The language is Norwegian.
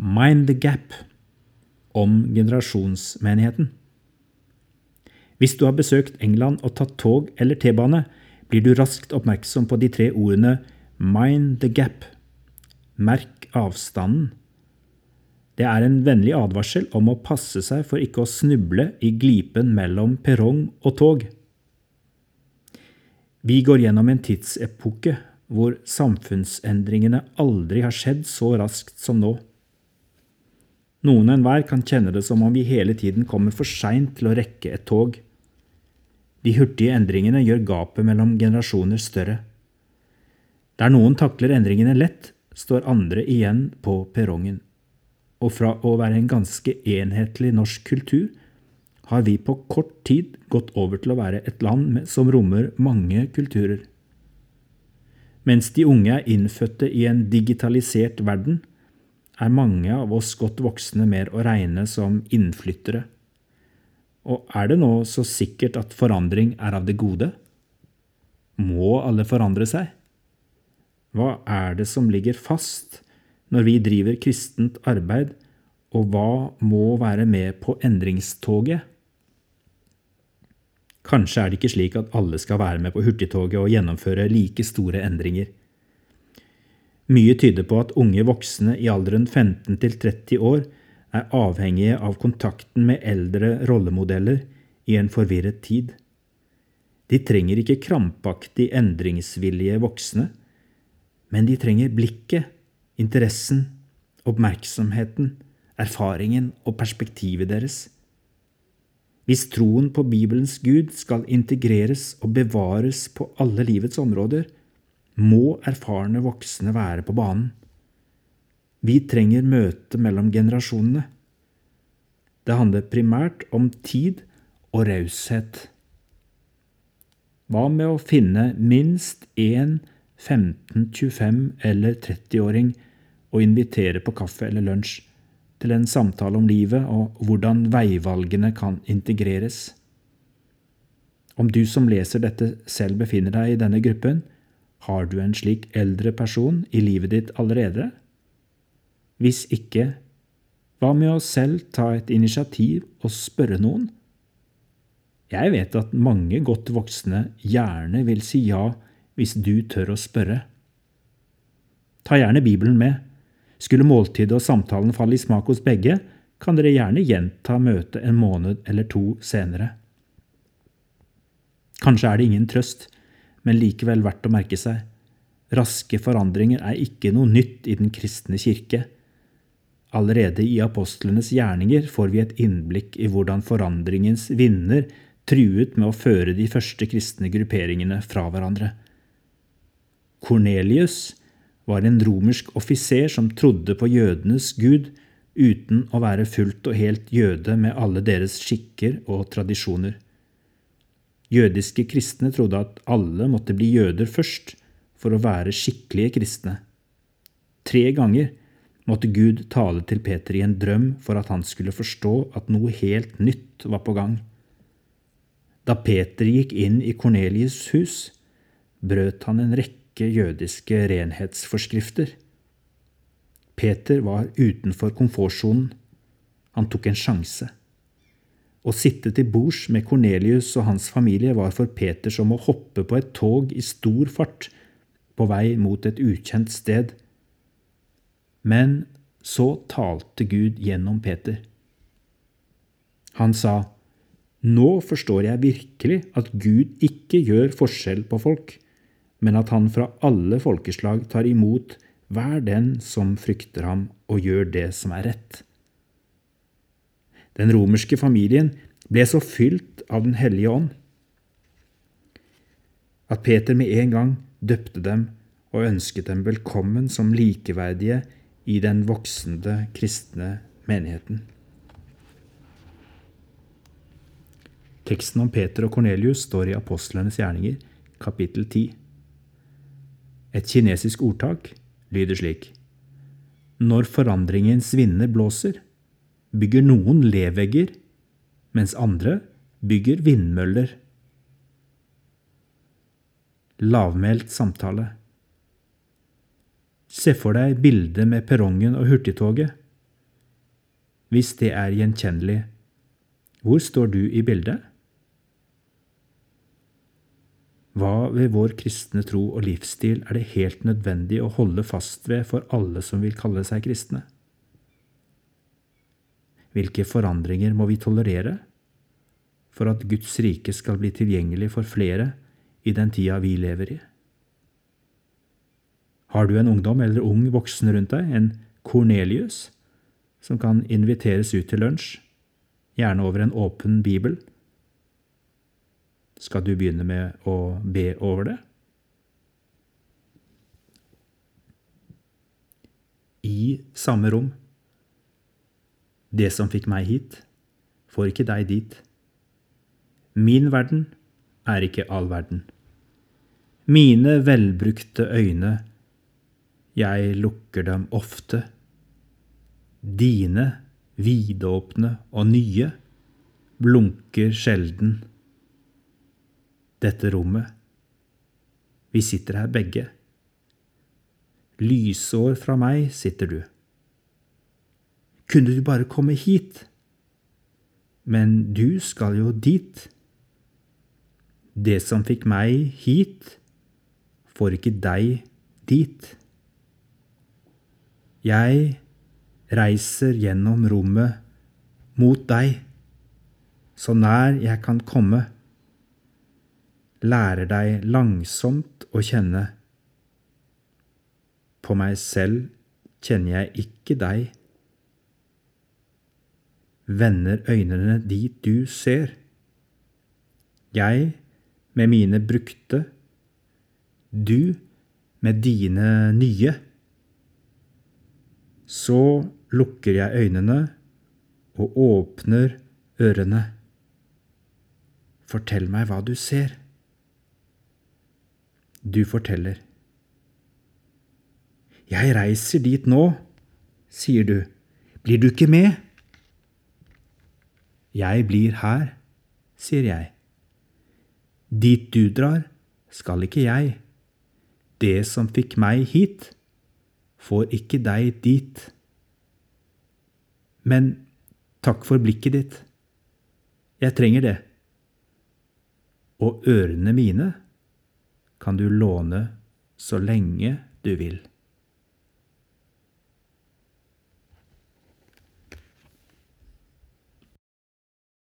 Mind the Gap om generasjonsmenigheten. Hvis du har besøkt England og tatt tog eller T-bane, blir du raskt oppmerksom på de tre ordene mind the gap. Merk avstanden. Det er en vennlig advarsel om å passe seg for ikke å snuble i glipen mellom perrong og tog. Vi går gjennom en tidsepoke hvor samfunnsendringene aldri har skjedd så raskt som nå. Noen enhver kan kjenne det som om vi hele tiden kommer for seint til å rekke et tog. De hurtige endringene gjør gapet mellom generasjoner større. Der noen takler endringene lett, står andre igjen på perrongen. Og fra å være en ganske enhetlig norsk kultur, har vi på kort tid gått over til å være et land som rommer mange kulturer. Mens de unge er innfødte i en digitalisert verden, er mange av oss godt voksne mer å regne som innflyttere. Og er det nå så sikkert at forandring er av det gode? Må alle forandre seg? Hva er det som ligger fast når vi driver kristent arbeid, og hva må være med på endringstoget? Kanskje er det ikke slik at alle skal være med på hurtigtoget og gjennomføre like store endringer. Mye tyder på at unge voksne i alderen 15 til 30 år er avhengige av kontakten med eldre rollemodeller i en forvirret tid. De trenger ikke krampaktig endringsvillige voksne, men de trenger blikket, interessen, oppmerksomheten, erfaringen og perspektivet deres. Hvis troen på Bibelens Gud skal integreres og bevares på alle livets områder, må erfarne voksne være på banen. Vi trenger møte mellom generasjonene. Det handler primært om tid og raushet. Hva med å finne minst én 15-, 25- eller 30-åring og invitere på kaffe eller lunsj til en samtale om livet og hvordan veivalgene kan integreres? Om du som leser dette selv befinner deg i denne gruppen, har du en slik eldre person i livet ditt allerede? Hvis ikke, hva med å selv ta et initiativ og spørre noen? Jeg vet at mange godt voksne gjerne vil si ja hvis du tør å spørre. Ta gjerne Bibelen med. Skulle måltidet og samtalen falle i smak hos begge, kan dere gjerne gjenta møtet en måned eller to senere. Kanskje er det ingen trøst, men likevel verdt å merke seg. Raske forandringer er ikke noe nytt i den kristne kirke. Allerede i apostlenes gjerninger får vi et innblikk i hvordan forandringens vinder truet med å føre de første kristne grupperingene fra hverandre. Kornelius var en romersk offiser som trodde på jødenes gud uten å være fullt og helt jøde med alle deres skikker og tradisjoner. Jødiske kristne trodde at alle måtte bli jøder først for å være skikkelige kristne. Tre ganger måtte Gud tale til Peter i en drøm for at han skulle forstå at noe helt nytt var på gang. Da Peter gikk inn i Kornelius' hus, brøt han en rekke jødiske renhetsforskrifter. Peter var utenfor komfortsonen. Han tok en sjanse. Å sitte til bords med Kornelius og hans familie var for Peter som å hoppe på et tog i stor fart på vei mot et ukjent sted men så talte Gud gjennom Peter. Han sa, Nå forstår jeg virkelig at Gud ikke gjør forskjell på folk, men at han fra alle folkeslag tar imot hver den som frykter ham og gjør det som er rett. Den romerske familien ble så fylt av Den hellige ånd at Peter med en gang døpte dem og ønsket dem velkommen som likeverdige i den voksende kristne menigheten. Teksten om Peter og Kornelius står i Apostlenes gjerninger, kapittel 10. Et kinesisk ordtak lyder slik Når forandringens vinder blåser, bygger noen levegger, mens andre bygger vindmøller. Lavmælt samtale. Se for deg bildet med perrongen og hurtigtoget. hvis det er gjenkjennelig, hvor står du i bildet? Hva ved vår kristne tro og livsstil er det helt nødvendig å holde fast ved for alle som vil kalle seg kristne? Hvilke forandringer må vi tolerere for at Guds rike skal bli tilgjengelig for flere i den tida vi lever i? Har du en ungdom eller ung voksen rundt deg, en Kornelius, som kan inviteres ut til lunsj, gjerne over en åpen bibel. Skal du begynne med å be over det? I samme rom. Det som fikk meg hit, får ikke deg dit. Min verden er ikke all verden. Mine velbrukte øyne, jeg lukker dem ofte Dine vidåpne og nye blunker sjelden. Dette rommet. Vi sitter her begge. Lysår fra meg sitter du. Kunne du bare komme hit? Men du skal jo dit. Det som fikk meg hit, får ikke deg dit. Jeg reiser gjennom rommet mot deg, så nær jeg kan komme, lærer deg langsomt å kjenne. På meg selv kjenner jeg ikke deg. Vender øynene dit du ser. Jeg med mine brukte, du med dine nye. Så lukker jeg øynene og åpner ørene. Fortell meg hva du ser. Du forteller. Jeg reiser dit nå, sier du. Blir du ikke med? Jeg blir her, sier jeg. Dit du drar, skal ikke jeg. Det som fikk meg hit, får ikke deg dit. Men takk for blikket ditt. Jeg trenger det. Og ørene mine kan du låne så lenge du vil.